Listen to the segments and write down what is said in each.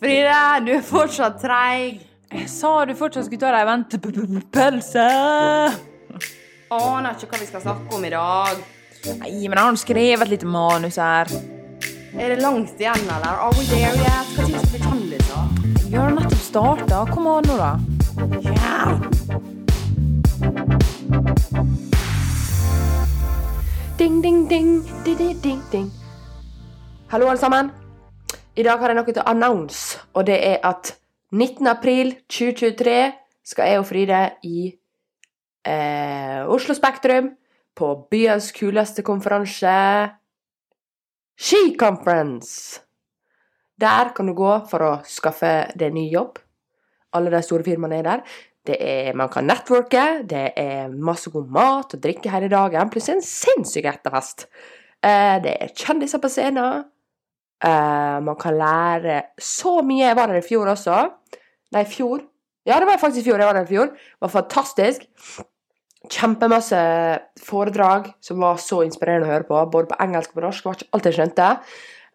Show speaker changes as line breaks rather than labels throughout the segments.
Frida, du er fortsatt treig.
Jeg sa du fortsatt skulle ta deg en ventepølse.
Aner ikke hva vi skal snakke om i dag.
Nei, men jeg har skrevet et lite manus her.
Er det langt igjen, eller? Are we there yet? Hva tid skal vi da?
Vi har nettopp starta. Kom an nå, da.
Ja.
Ding, ding, ding, ding, ding, ding, ding. Hallo, alle sammen. I dag har jeg noe til å announce, og det er at 19. april 2023 skal jeg og Fride i eh, Oslo Spektrum på byens kuleste konferanse Skiconference. Der kan du gå for å skaffe deg ny jobb. Alle de store firmaene er der. Det er, man kan networke, det er masse god mat og drikke hele dagen, pluss en sinnssyk etterfest. Eh, det er kjendiser på scenen. Eh, man kan lære så mye. Jeg var der i fjor også. Nei, i fjor. Ja, det var faktisk i fjor. Jeg var der i fjor. Det var fantastisk. Kjempemasse foredrag som var så inspirerende å høre på, både på engelsk og på norsk. Det var ikke alt jeg skjønte.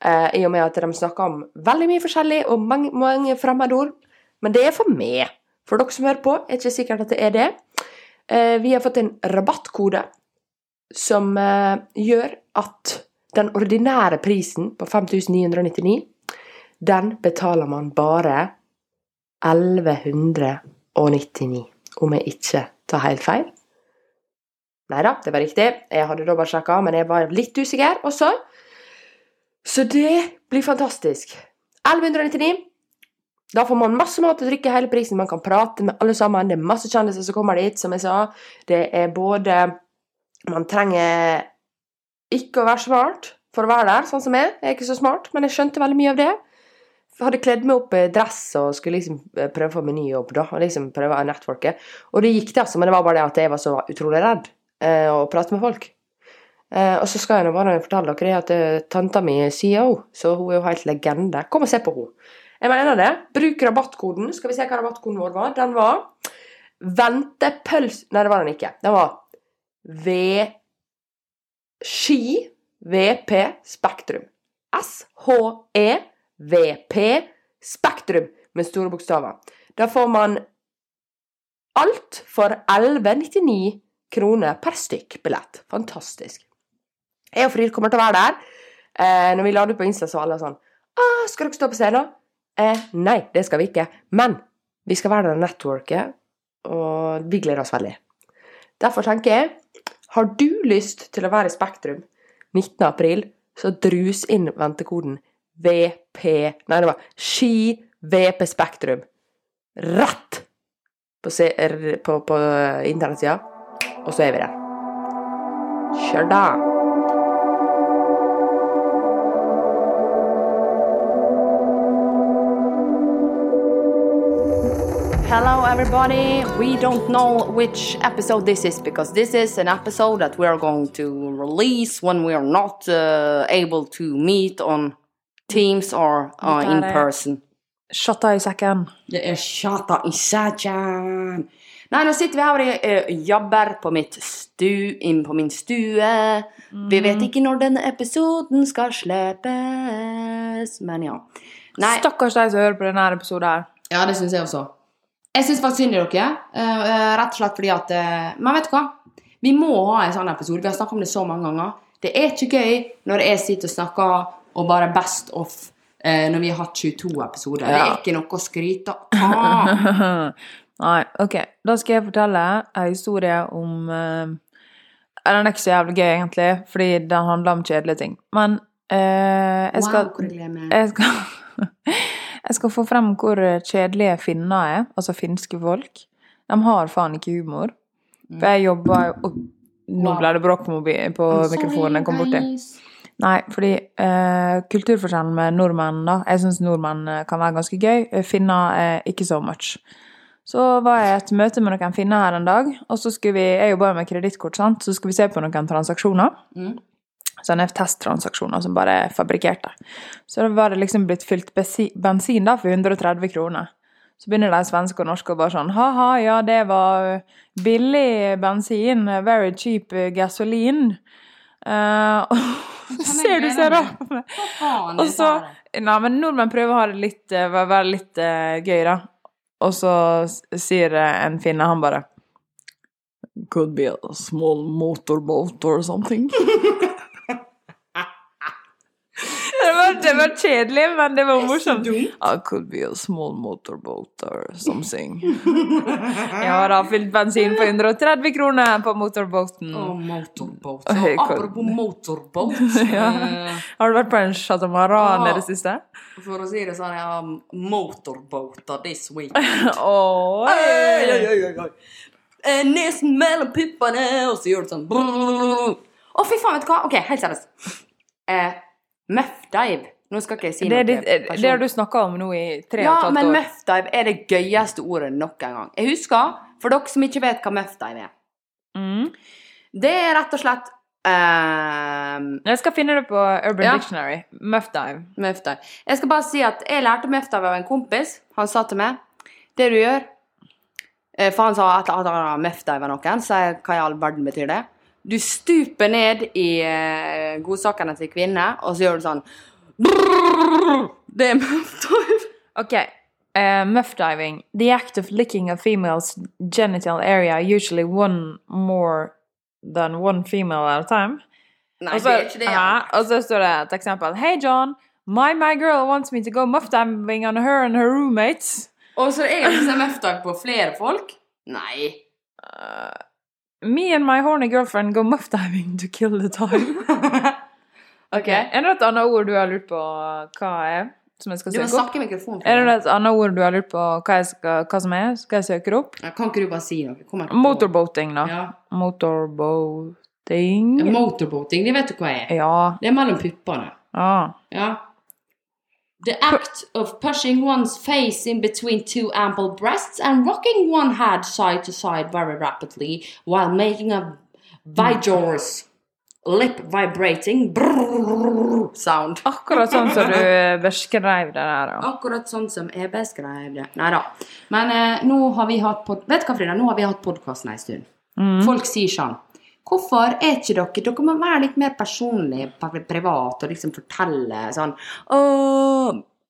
Eh, I og med at de snakka om veldig mye forskjellig og mange, mange fremmedord. Men det er for meg. For dere som hører på, er ikke sikkert at det er det. Eh, vi har fått en rabattkode som eh, gjør at den ordinære prisen på 5999, den betaler man bare 1199, om jeg ikke tar helt feil. Nei da, det var riktig. Jeg hadde dobbeltsjekka, men jeg var litt usikker også. Så det blir fantastisk. 1199. Da får man masse mat og drikke hele prisen. Man kan prate med alle sammen. Det er masse kjendiser som kommer dit, som jeg sa. Det er både Man trenger ikke å være smart for å være der, sånn som jeg. Jeg er ikke så smart, men jeg skjønte veldig mye av det. Jeg hadde kledd meg opp i dress og skulle liksom prøve å få meg ny jobb, da. Og liksom prøve å networke. Og det gikk, det, altså, men det var bare det at jeg var så utrolig redd eh, å prate med folk. Eh, og så skal jeg nå bare fortelle dere at uh, tanta mi er CEO, så hun er jo helt legende. Kom og se på henne. Jeg mener det. Bruk rabattkoden. Skal vi se hva rabattkoden vår var. Den var ventepøls... Nei, det var den ikke. Den var V... Ski VP Spektrum. S-H-E-VP Spektrum med store bokstaver. Da får man alt for 11,99 kroner per stykk billett. Fantastisk. Jeg og Fryd kommer til å være der. Eh, når vi la det ut på Insta, så var alle sånn 'Skal dere stå på scenen?' Eh, nei, det skal vi ikke. Men vi skal være der og networke, og vi gleder oss veldig. Derfor tenker jeg, har du lyst til å være i Spektrum 19. april, så drus inn ventekoden VP Nei, det var Ski VP Spektrum. Rett på, på, på internettsida. Og så er vi der. Kjør da!
Hello, everybody. We don't know which episode this is because this is an episode that we are going to release when we are not uh, able to meet on Teams or uh, in
er-
person.
Shotta i sekken.
Det er sjata i sætjan. Nei, nå sitter vi her og uh, jobber på, mitt stu, inn på min stue. Vi vet ikke når denne episoden skal slippes, men ja. Nei,
Stakkars de som hører på denne episoden her.
ja, det syns jeg også. Jeg syns faktisk synd i dere. eh, eh, rett og slett fordi at eh, Men vet du hva? Vi må ha en sånn episode. Vi har snakka om det så mange ganger. Det er ikke gøy når jeg sitter og snakker og bare best off når vi har hatt 22 episoder. Det er ikke noe å skryte av.
Nei, ok. Da skal jeg fortelle en historie om eh, Den er ikke så jævlig gøy, egentlig, fordi den handler om kjedelige ting. Men eh, jeg skal
Wow, jeg
skal, jeg skal få frem hvor kjedelige finner er, altså finske folk. De har faen ikke humor. For jeg jobber jo Nå ble det bråk på, på mikrofonen jeg kom borti. Nei, fordi eh, kulturforskjellen med nordmenn, da Jeg syns nordmenn eh, kan være ganske gøy. Eh, Finner eh, ikke så much. Så var jeg i et møte med noen finner her en dag, og så skulle vi Jeg jobber jo med kredittkort, sant, så skulle vi se på noen transaksjoner.
Mm.
Sånne testtransaksjoner som bare er fabrikkerte. Så da var det liksom blitt fylt bensin da for 130 kroner. Så begynner de svenske og norske og bare sånn Ha-ha, ja, det var billig bensin. Very cheap gasoline. Eh, Ser du ser rart meg?
Hva faen?
Og så? Nei, men nordmenn prøver å ha det litt være litt uh, gøy, da. Og så sier en finne, han bare Could be a small motorboat or something. det, var, det var kjedelig, men det var morsomt. I could be a small motorboat or something. Jeg har da fylt bensin på 130 kroner på motorbåten.
Oh,
motorbåt.
Så, apropos motorbåt.
Ja.
eh,
Har du vært på en chatamaran i
Ah.
det siste?
For å si det sånn, jeg har motorboater this week.
Åh,
hey, hey, hey, Nesen mellom puppene, og så gjør du sånn Å, fy faen, vet du hva? OK, helt seriøst. Eh, muff dive. Nå skal ikke jeg si
Det,
noe
Det, det,
det,
har du snakka om nå i tre og et halvt år.
Ja, men muffdive er det gøyeste ordet nok en gang. Jeg husker, for dere som ikke vet hva muffdive er
Mm.
Det er rett og slett um,
Jeg skal finne det på Urban
Ja.
Dictionary. Muffdive.
Muff. Jeg skal bare si at jeg lærte muffdive av en kompis. Han sa til meg Det du gjør eh, For han sa at han har muffdive av noen, så hva i all verden betyr det? Du stuper ned i eh, godsakene til kvinner, og så gjør du sånn Det er muff dive.
Ok. Uh, muff diving. The act of licking a female's genital area, usually one more than one female at a time.
Nei,
Og så-
det er ikke det.
ja, og så står det et eksempel. Hey John, my, my girl wants me to go muff diving on her and her roommates.
Og så er det er muff dive på flere folk? Nei.
Me and my horny girlfriend go muff diving to kill the time.
OK.
Er det et annet ord du har lurt på hva er? Som jeg skal søke
Du må
opp?
snakke i mikrofonen.
Er det et annet ord du har lurt på hva, jeg skal, hva som er? Skal jeg søke det opp?
Ja, Kan ikke du bare si noe?
Motorboating, da.
Ja.
Motorboating.
Motorboating, det vet du hva er.
Ja.
Det er mellom puppene.
Ah.
Ja. The act of pushing one's face in between two ample breasts and rocking one head side to side very rapidly while making a vigorous lip vibrating brrrr sound.
Akkurat sånn som du beskrev det der. Ja.
Akkurat sånn som jeg beskrev det. Nei da. Men eh, nå har vi hatt pod Vet du hva, Frida? Nå har vi hatt podkasten en stund. Folk sier sånn Hvorfor er ikke dere Dere må være litt mer personlige, pri- privat, og liksom fortelle sånn Å,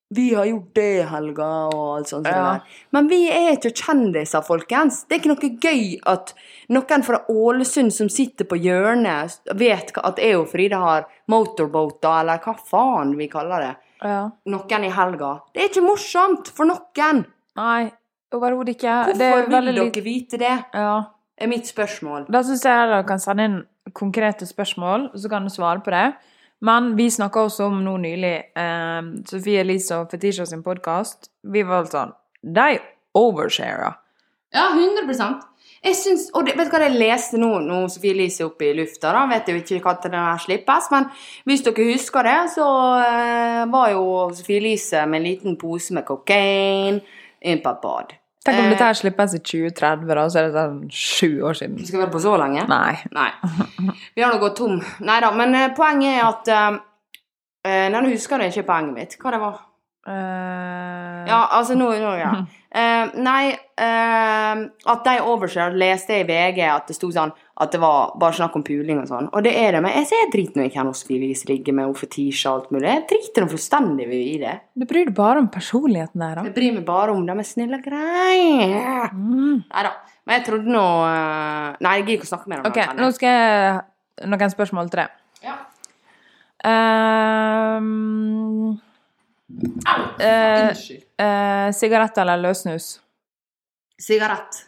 vi har gjort det i helga, og alt sånt.
Ja.
Men vi er ikke kjendiser, folkens. Det er ikke noe gøy at noen fra Ålesund som sitter på hjørnet, vet at jeg og Frida har motorboater, eller hva faen vi kaller det
ja.
noen i helga. Det er ikke morsomt for noen.
Nei, overhodet ikke.
Hvorfor
det
vil dere vite det?
ja.
Er mitt spørsmål.
Da syns jeg du kan sende inn konkrete spørsmål, så kan du svare på det. Men vi snakka også om nå nylig eh, Sofie Elise og Fetisha sin podkast. Vi var sånn De oversharer.
Ja, 100 jeg syns, og det, vet du hva jeg leste nå, nå Sofie Elise oppe i lufta, da, vet jo ikke når den her slippes, men hvis dere husker det, så eh, var jo Sofie Elise med en liten pose med kokain inn på et bad.
Tenk om
Eh,
dette her slippes i 2030, da, så er det sånn sju år siden.
Skal vi være på så lenge?
Nei.
Nei. Vi har nå gått tom. Nei da, men eh, poenget er at eh, Nei, nå husker jeg ikke poenget mitt. Hva det var?
Uh...
Ja, altså nå, nå ja. Uh, nei, at de overser leste jeg i VG at det sto sånn at det var bare snakk om puling og sånn. Og det er det, men jeg ser drit når jeg kan Feelings ligge med fetisj og alt mulig. Jeg driter noe fullstendig i det.
Du bryr deg bare om personligheten der, da.
Jeg bryr meg bare om dem er snille og greie.
Mm.
Nei da. Men jeg trodde nå eh, Nei, jeg gidder ikke å snakke mer om
Ok,
det.
nå skal jeg Noen spørsmål til deg.
Ja.
Ehm, eh,
Unnskyld.
Uh, sigarett eller løssnus?
Sigarett.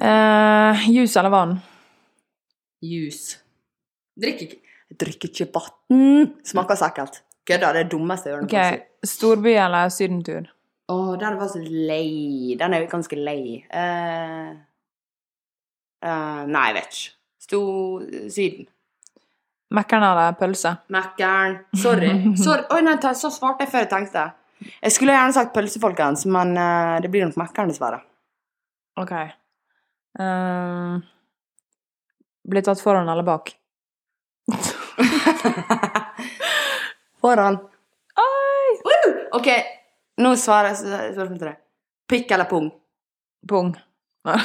Eh, Juice eller vann?
Juice. Drikker ikke Jeg drikker ikke vann. Smaker så ekkelt. Kødda. Det er det dummeste jeg gjør.
Ok, Storby eller sydentur?
Å, den var så lei. Den er jo ganske lei. Uh, uh, nei, jeg vet ikke. Sto Syden.
Mækkern eller pølse?
Mækkern. Sorry. Sorry. Oi, nei, så svarte jeg før jeg tenkte. Jeg skulle gjerne sagt pølse, folkens, men uh, det blir nok Mækkern, dessverre.
Ok. Uh, bli tatt foran eller bak?
Foran.
Oi!
OK, nå svarer jeg spørsmål til deg. Pikk eller pung?
Pung.
um,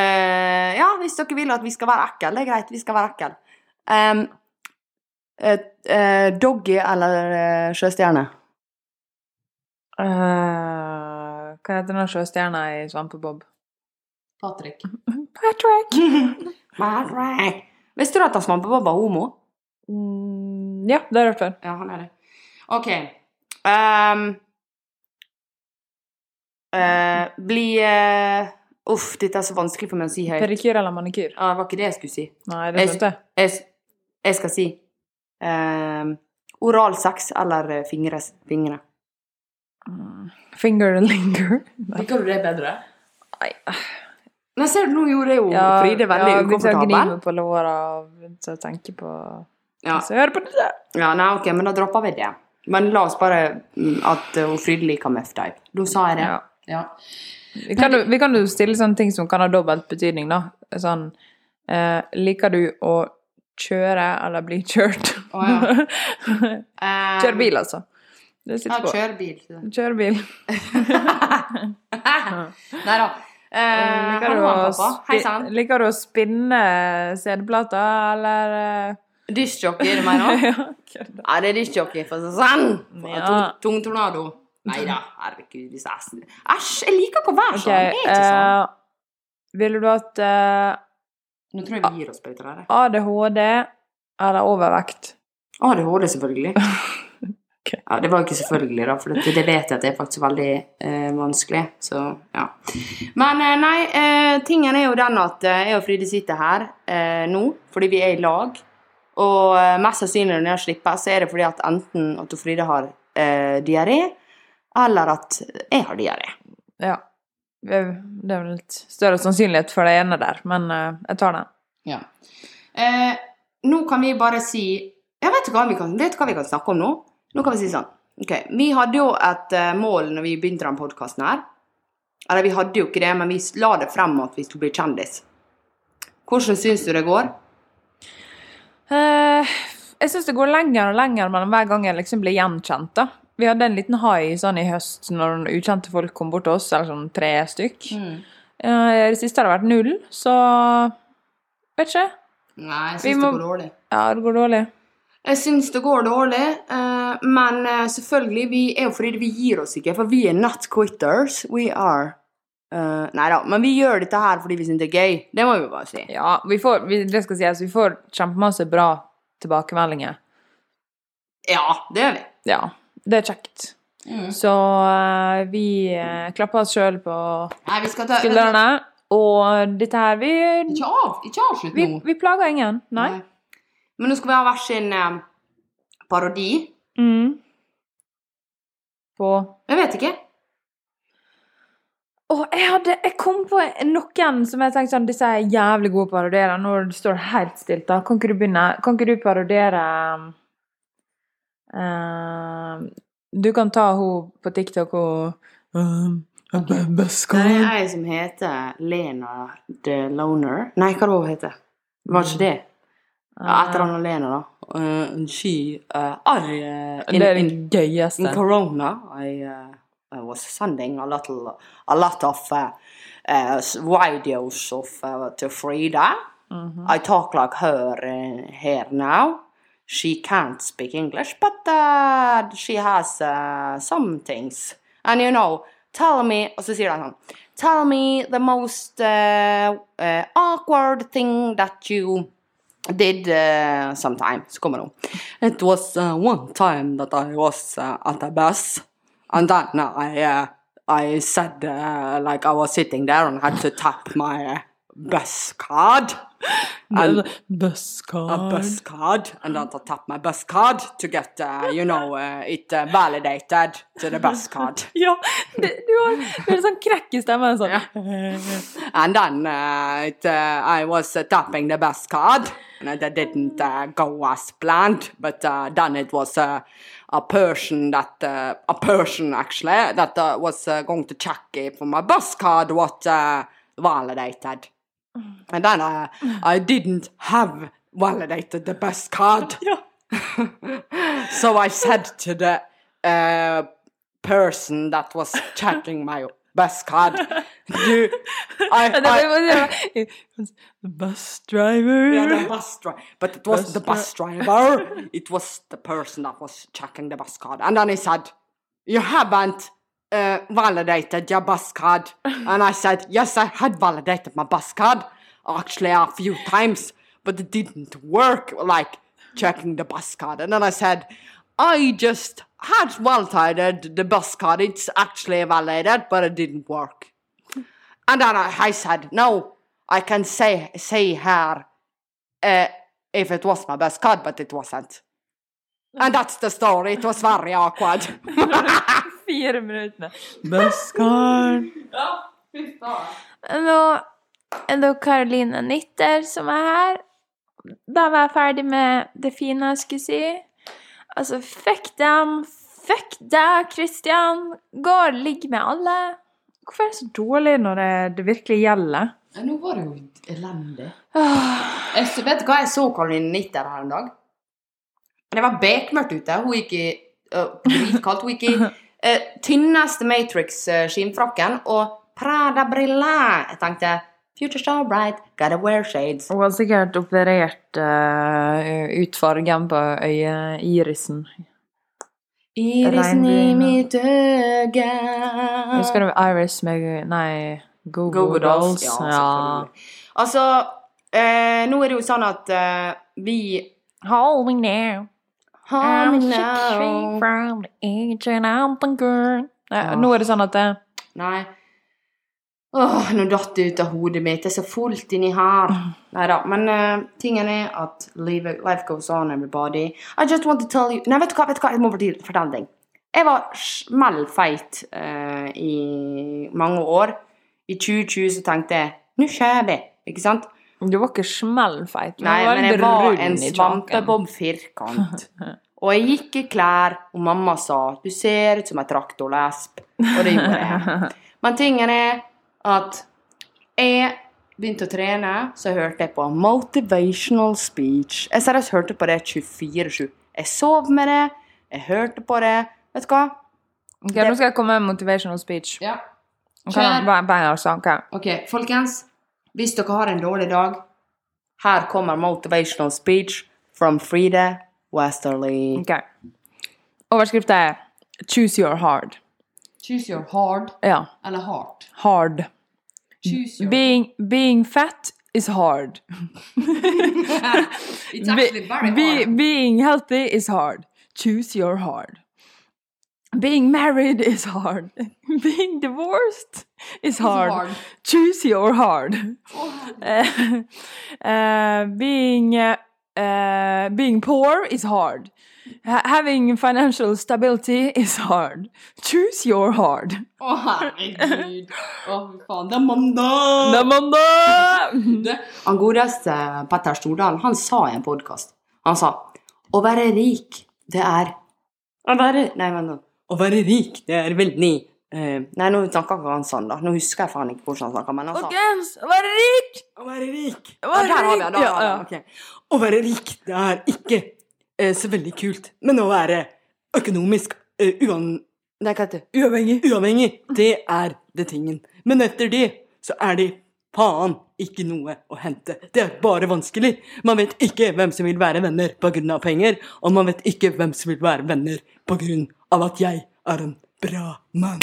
uh, ja, hvis dere vil at vi skal være ekle, det er greit. Vi skal være ekle. Um, doggy eller eh, sjøstjerne?
Uh, hva heter den sjøstjerna i Svampebob?
Patrick.
Patrick!
Patrick. Visste du at Svampebob var homo?
Mm, ja, det har jeg hørt før.
Ja, han er det. OK. Um, uh, bli uh, Uff, dette er så vanskelig for meg å si høyt.
Pedikyr eller manikyr?
Ja, det var ikke det jeg skulle si.
Nei, det
Jeg-
skjønte jeg.
Jeg, s- jeg skal si ehm, oralsex eller eh, fingre. fingre.
Finger linger.
Liker du det bedre?
Nei.
Men ser du, nå gjorde jeg jo
Ja,
Fride veldig
ja, begynte å gni på låra og begynte å tenke på
Ja.
Så hør på det der.
ja, nei, ok, men da dropper vi det. Men la oss bare mm, at uh, Fride liker muff type. Da sa jeg det.
Ja.
Ja.
Vi kan, jo, vi kan jo stille sånne ting som kan ha dobbelt betydning, da. Sånn eh, Liker du å kjøre eller bli kjørt?
Oh, ja. Ehm,
Kjøre bil, altså. Det sitter på.
kjør bil.
Kjør bil.
Nei da. Eh,
Liker du, å liker du å spinne CD-plater, eller uh...
Diskjockey, du det
meg nå?
Ja, det er diskjockey, for å si det sånn.
Ja.
Tung- tornado. Nei da, herregud. disse æsene. Æsj, jeg liker ikke å være sånn. Okay, Jeg er ikke sånn.
Uh, ville du hatt eh,
Nå tror jeg vi gir oss på dette der.
ADHD eller overvekt?
ADHD, selvfølgelig.
okay.
Ja, det var jo ikke selvfølgelig, da, for det, det vet jeg at det er faktisk veldig eh, vanskelig. Så, ja. Men eh, nei, eh, tingen er jo den at eh, jeg og Fride sitter her eh, nå fordi vi er i lag. Og eh, mest sannsynlig når jeg slipper, så er det fordi at enten at Fride har eh, diaré, eller at jeg har diaré.
Ja. Det er vel litt større sannsynlighet for det ene der, men eh, jeg tar den.
Ja. Eh, nå kan vi bare si Jeg vet hva vi kan, vet hva vi kan snakke om nå. Nå kan vi si sånn Ok, Vi hadde jo et eh, mål når vi begynte den podkasten her. Eller vi hadde jo ikke det, men vi la det frem at vi skulle bli kjendis. Hvordan syns du det går?
Eh, jeg syns det går lenger og lenger mellom hver gang jeg liksom blir gjenkjent. da. Vi hadde en liten hai sånn i høst når noen ukjente folk kom bort til oss, eller sånn tre stykk. Mm. Uh, det siste har det vært null, så vet ikke.
Nei, jeg syns
må-
det går dårlig.
Ja, det går dårlig.
Jeg syns det går dårlig, uh, men uh, selvfølgelig, vi er jo fordi vi gir oss ikke, for vi er not quitters. We are. Uh, nei da, men vi gjør dette her fordi vi syns det er gøy. Det må vi bare si.
Ja, vi får, vi, det skal sies, vi får kjempemasse bra tilbakemeldinger.
Ja, det gjør vi.
Ja, det er kjekt. Så eh, vi eh, klapper oss sjøl på
Nei, ta
skuldrene. Og dette her Vi,
Ikke av, ikke avslutt
vi,
nå.
vi plager ingen. Nei.
Men nå skal vi ha hver sin eh, parodi.
Mm. På
Jeg vet ikke.
Å, jeg hadde Jeg kom på noen som jeg tenkte sånn Disse er jævlig gode å parodiere. Når det helt stilt, da. Kan ikke du begynne? Kan ikke du parodiere eh, Du kan ta hun på TikTok og um, okay.
Det er ei som heter Lena the Loner. Nei, hva var hun heter? Var ikke det? Ja, et eller annet Lena, da. Uh, she uh, I, uh, in,
Det er
in,
det gøyeste.
in Corona, I, uh, I was sending a little, a lot of uh, uh, videos of uh, to Frida. I talk like her uh, here now. She can't speak English, but uh, she has uh, some things. And you know, tell me, og så sier han tell me the most uh, uh, awkward thing that you did uh, sometime. Så kommer hun. It was uh, one time that I was at a bus, and then I, I said, like I was sitting there and had to tap my uh, bus card. And
Best
a bus card, and then I tap my bus card to get, uh, you know, uh, it uh, validated to the bus card.
Ja! Det, du har en sånn krekk i stemmen. Sånn.
And then uh, it, uh, I was uh, tapping the bus card, and that didn't go as planned. But then it was a person that a person actually that was going to check if my bus card was validated. And then I, I didn't have validated the bus card. so I said to the uh, person that was checking my
bus card. Du, I, I,
var- det The bus driver.
Yeah, the bus driver. But it wasn't the bus driver. It was the person that was checking the bus card. And then he said, You haven't uh, validated your bus card. And I said, Yes, I had validated my bus card actually a few times, but it didn't work like checking the bus card. And then I said, I just had validated the bus card. It's actually validated, but it didn't work. And then I, I said, no, I can say say here uh, if it was my bus card, but it wasn't. And that's the story. It was very awkward.
Fire minutter. Bus.
Ja, fy faen.
Nå er det Karoline Nitter som er her. Da var jeg ferdig med det fine jeg skulle si. Altså, fuck dem. Fuck deg, Christian. Gå og ligg med alle. Hvorfor er det så dårlig når det, det virkelig gjelder?
Ja, nå var det jo elendig. Jeg, vet du hva, jeg så Karoline Nitter her en dag. Det var bekmørkt ute. Hun gikk i uh, Dritkaldt. Hun gikk i uh, tynneste Matrix-skinnfrakken og Prada-briller. Jeg tenkte Future so bright, gotta wear shades.
Hun har sikkert operert uh, ut fargen på øyeirisen.
Irisen i mitt øye
Husker du Iris med Nei, Go Go
Google Dolls.
Dolls?
Ja,
Ja.
Altså, eh, nå er det jo sånn at eh, vi
Hold me now. I'm from the age I'm the girl.
Ja.
Nå er det sånn at det,
Nei. Åh, nå datt det ut av hodet mitt. Det er så fullt inni her. Nei da. Men uh, tingen er at life, life goes on, everybody. I just want to tell you Nei, vet du hva, vet du hva? jeg må fortelle deg. Jeg var smellfeit uh, i mange år. I 2020 så tenkte jeg nå skjer det, Ikke sant?
Du var ikke smellfeit. du
Nei,
var
men jeg var en
i kjaken.
svampebob-firkant. Og jeg gikk i klær, og mamma sa 'du ser ut som ei traktorlesp'. Og det gjorde jeg. Men tingen er at jeg begynte å trene, så hørte jeg på motivational speech. Jeg seriøst hørte på det 24-7. Jeg sov med det, jeg hørte på det. Vet du hva?
Ok, Nå skal jeg komme med motivational speech.
Ja.
Kjør. Okay, bare bare snakke?
Ok, folkens. Hvis dere har en dårlig dag, her kommer motivational speech from Frida Westerly.
Okay. Overskriften er 'Choose your hard'.
Choose your hard
Ja.
eller heart.
Hard.
Your
Being, being fat is hard.
It's actually very
Be- being healthy is hard. Choose your hard. Being married is hard. Being divorced is hard.
hard.
Choose your hard. Uh, uh, being uh, being poor is hard. H having financial stability is hard. Choose your hard.
Å, herregud. Å, fy faen. Det er mandag!
Det er mandag!
Han godeste Petter Stordalen, han sa i en podkast Han sa Å være rik, det er Å være Nei, vent nå. Å være rik, det er veldig Uh, Nei, nå snakker ikke han sånn, da. Nå husker jeg faen ikke hvordan han snakker, men han sa
Folkens, vær rik!
Å være rik
Å være
Ja, Der har vi det.
ja, ja.
okay. Å være rik, det er ikke uh, så veldig kult. Men å være økonomisk uh, uan,
Nei, hva heter det?
Uavhengig.
uavhengig, det er det tingen. Men etter det så er det faen ikke noe å hente. Det er bare vanskelig. Man vet ikke hvem som vil være venner på grunn av penger, og man vet ikke hvem som vil være venner på grunn av at jeg er en bra mann.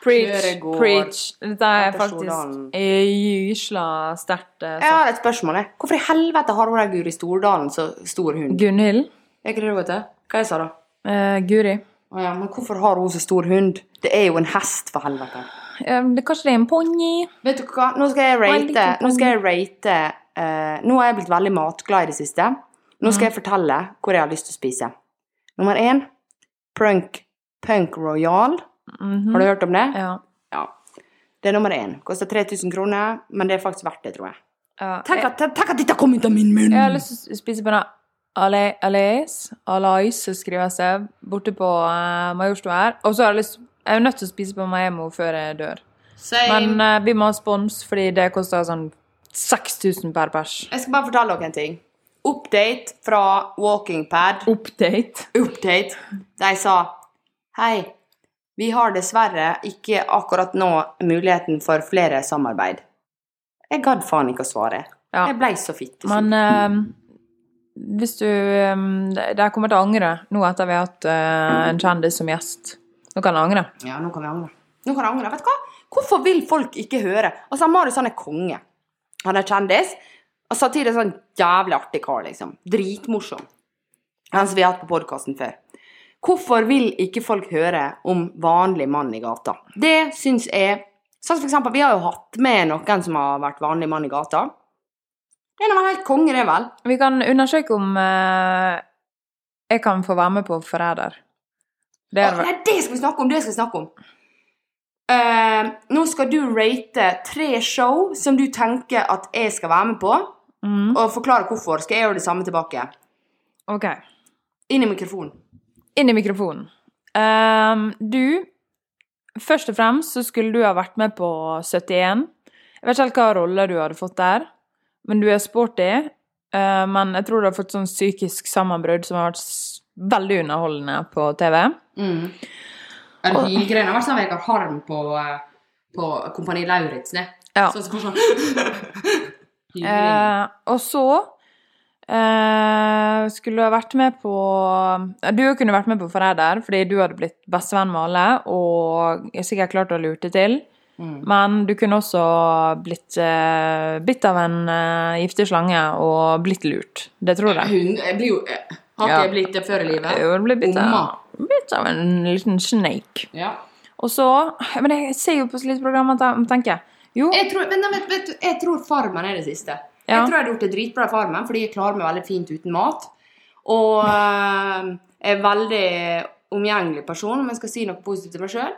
Preach, preach. Dette er faktisk gysla sterkt
Jeg har et spørsmål. jeg. Hvorfor i helvete har hun der Guri Stordalen så stor hund?
Gunhild.
Er ikke det det heter? Hva jeg sa da?
Eh, Guri.
Å ja, men hvorfor har hun så stor hund? Det er jo en hest, for helvete.
Eh, det, kanskje det er en ponni?
Vet du hva, nå skal jeg rate Nå skal jeg rate eh, Nå har jeg blitt veldig matglad i det siste. Nå skal jeg fortelle hvor jeg har lyst til å spise. Nummer én Prunk Punk Royal.
Mhm.
Har du hørt om det?
Ja.
Ja. Det er nummer én. Koster 3000 kroner, men det er faktisk verdt det, tror jeg.
ja.
Tenk at, tenk at dette kom ut av min munn!
Jeg har lyst til å spise på den Alais, Alais skriver seg, borte på uh, Majorstua her. Og så har jeg lyst Jeg er nødt til å spise på Maemo før jeg dør. Men uh, vi må ha spons, fordi det koster sånn 6000 per pers.
Jeg skal bare fortelle dere en ting. Update fra Walking Pad.
Update.
Update. De sa Hei, Vi har dessverre ikke akkurat nå muligheten for flere samarbeid. Jeg gadd faen ikke å svare.
Ja.
Jeg blei så fitte.
Men uh, hvis du um, De kommer til å angre nå etter vi har hatt uh, en kjendis som gjest. Nå kan de angre.
Ja, nå kan vi angre. Nå kan jeg angre. Vet du hva? Hvorfor vil folk ikke høre? Altså, Marius han er konge. Han er kjendis. Og samtidig sånn jævlig artig kar, liksom. Dritmorsom. Han som vi har hatt på podkasten før. Hvorfor vil ikke folk høre om vanlig mann i gata? Det syns jeg Sånn som for eksempel, vi har jo hatt med noen som har vært vanlig mann i gata. Det er vel helt konge, det, vel?
Vi kan undersøke om uh, jeg kan få være med på Forræder. Det er
nei, det skal vi snakke om! Det skal vi snakke om. Uh, nå skal du rate tre show som du tenker at jeg skal være med på,
mm,
og forklare hvorfor. Skal jeg gjøre det samme tilbake?
OK.
Inn i mikrofonen.
Inn i mikrofonen. Um, du Først og fremst så skulle du ha vært med på 71. Jeg vet ikke helt hva rolle du hadde fått der, men du er sporty. Uh, men jeg tror du har fått sånn psykisk sammenbrudd som har vært veldig underholdende på TV.
Mm. Er det? Har vært sånn Vegard Harm på, eh, på Kompani Lauritzen.
Ja.
Sånn som sånn.
Eh, og så eh, skulle ha vært med på Du kunne vært med på Forræder fordi du hadde blitt bestevenn med alle og jeg sikkert klart å lure til.
Mm.
Men du kunne også blitt eh, bitt av en eh, giftig slange og blitt lurt. Det tror jeg.
Hun, jeg blir jo eh, Har ikke jeg blitt det før i livet?
Jo, du ble bitt av, bitt av en liten snake.
Ja.
Og så Men jeg ser jo på litt program og tenker Jo,
Jeg tror, men, vet, vet, jeg tror Farmen er det siste.
Ja.
Jeg tror jeg har gjort det dritbra i Farmen, fordi jeg klarer meg veldig fint uten mat. Og øh, er en veldig omgjengelig person, om jeg skal si noe positivt til meg sjøl.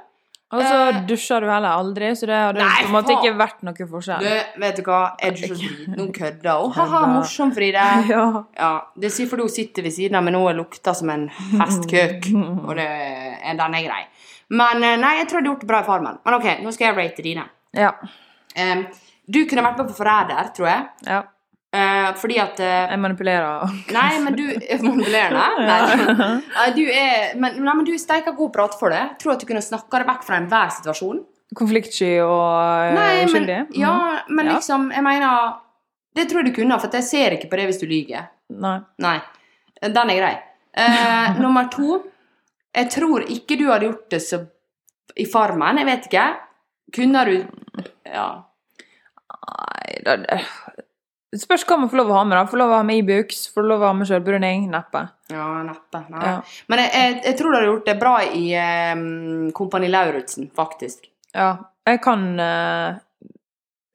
og så
eh,
dusjer du heller aldri, så det hadde
Nei,
på en måte ikke vært noe forskjell.
Du, vet du hva, jeg dusjer så noen kødder hun. Ha-ha, morsom, Fride.
Ja.
Ja, det sier fordi hun sitter ved siden av meg nå og lukter som en hestkøk. Og det, den er grei. Men eh, nei, jeg tror jeg hadde gjort det bra i Farmen. Men OK, nå skal jeg rate dine.
ja.
Em, du kunne vært med på Forræder, tror jeg.
ja.
Uh, fordi at uh,
Jeg manipulerer.
Nei, men du er manipulerende. Nei. Nei, du er, men, nei, men du er steika god prat for det. Tror at du kunne snakka deg vekk fra enhver situasjon.
Konfliktsky og
Nei,
uh,
men, ja, men
Ja.
liksom, jeg mener Det tror jeg du kunne, for jeg ser ikke på det hvis du lyver.
Nei.
Nei. Den er grei. Eh, nummer to Jeg tror ikke du hadde gjort det så i Farmen. Jeg vet ikke. Kunne du Ja.
Nei, det, det spørs hva man får lov å ha med. da. Får lov å ha med Ibux, får lov å ha med sjølbruning. Neppe.
Ja, neppe. Nei.
Ja.
Men jeg, jeg, jeg tror du har gjort det bra i um, Kompani Lauritzen, faktisk.
ja. Jeg kan uh,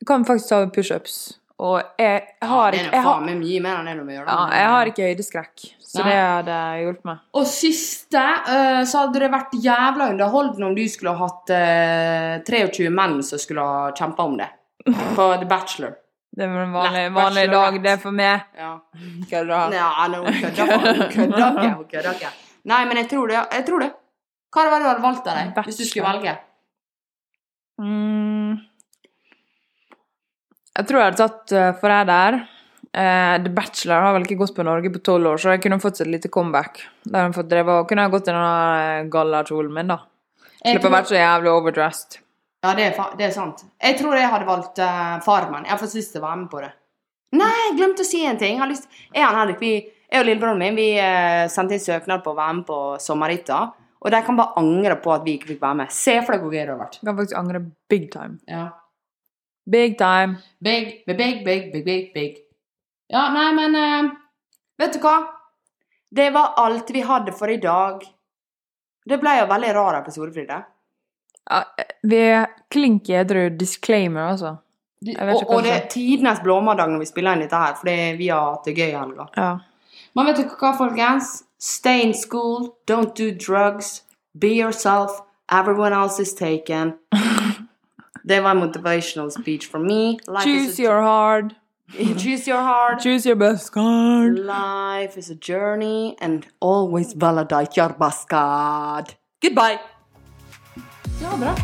kan faktisk ta pushups. Og jeg har ikke
ja,
jeg
er
har,
faen meg mye mer enn det du må gjøre.
ja, jeg har ikke høydeskrekk, så
Nei.
det hadde hjulpet meg.
Og siste, eh, så hadde det vært jævla underholdende om du skulle ha hatt eh, 23 menn som skulle ha kjempa om det. På The Bachelor.
Det er en vanlig, vanlig dag, det er for meg.
Ja. Kødder hun. Kødder ikke. Ikke. Nei, men jeg tror det. Jeg tror det. Hva hadde det du valgt av deg, hvis du skulle velge?
Mm. Jeg tror jeg hadde tatt uh, der. Uh, The Bachelor har vel ikke gått på Norge på tolv år, så jeg kunne fått et lite comeback. Der hun fått drevet, og kunne jeg gått i denne gallakjolen min, da. Slippe å være så jævlig overdressed.
Ja, det er, det er sant. Jeg tror jeg hadde valgt uh, Farmen. Jeg har fått lyst til å være med på det. Nei, jeg glemte å si en ting. Jeg, har lyst... jeg, og Henrik, vi, jeg og lillebroren min vi uh, sendte inn søknad på å være med på sommerhytta. Og de kan bare angre på at vi ikke fikk være med. Se for deg hvor gøy det hadde vært.
Jeg kan faktisk angre big time.
Ja.
Big time.
Big, big, big, big, big, big, big. Ja, nei, men uh, Vet du hva? Det var alt vi hadde for i dag. Det ble jo veldig rar episode, Frida.
Ja, vi klinker klink edru disclaimer, altså.
Og, og det er tidenes blåmandag når vi spiller inn dette her, fordi vi har hatt det gøy i helga.
Ja.
Men vet du hva, folkens? Stay in school, don't do drugs, be yourself, everyone else is taken. Det var motivational speech for me. Life
Choose your heart.
choose your heart.
Choose your best card.
Life is a journey, and always validate your best card. Goodbye! Ja, bra.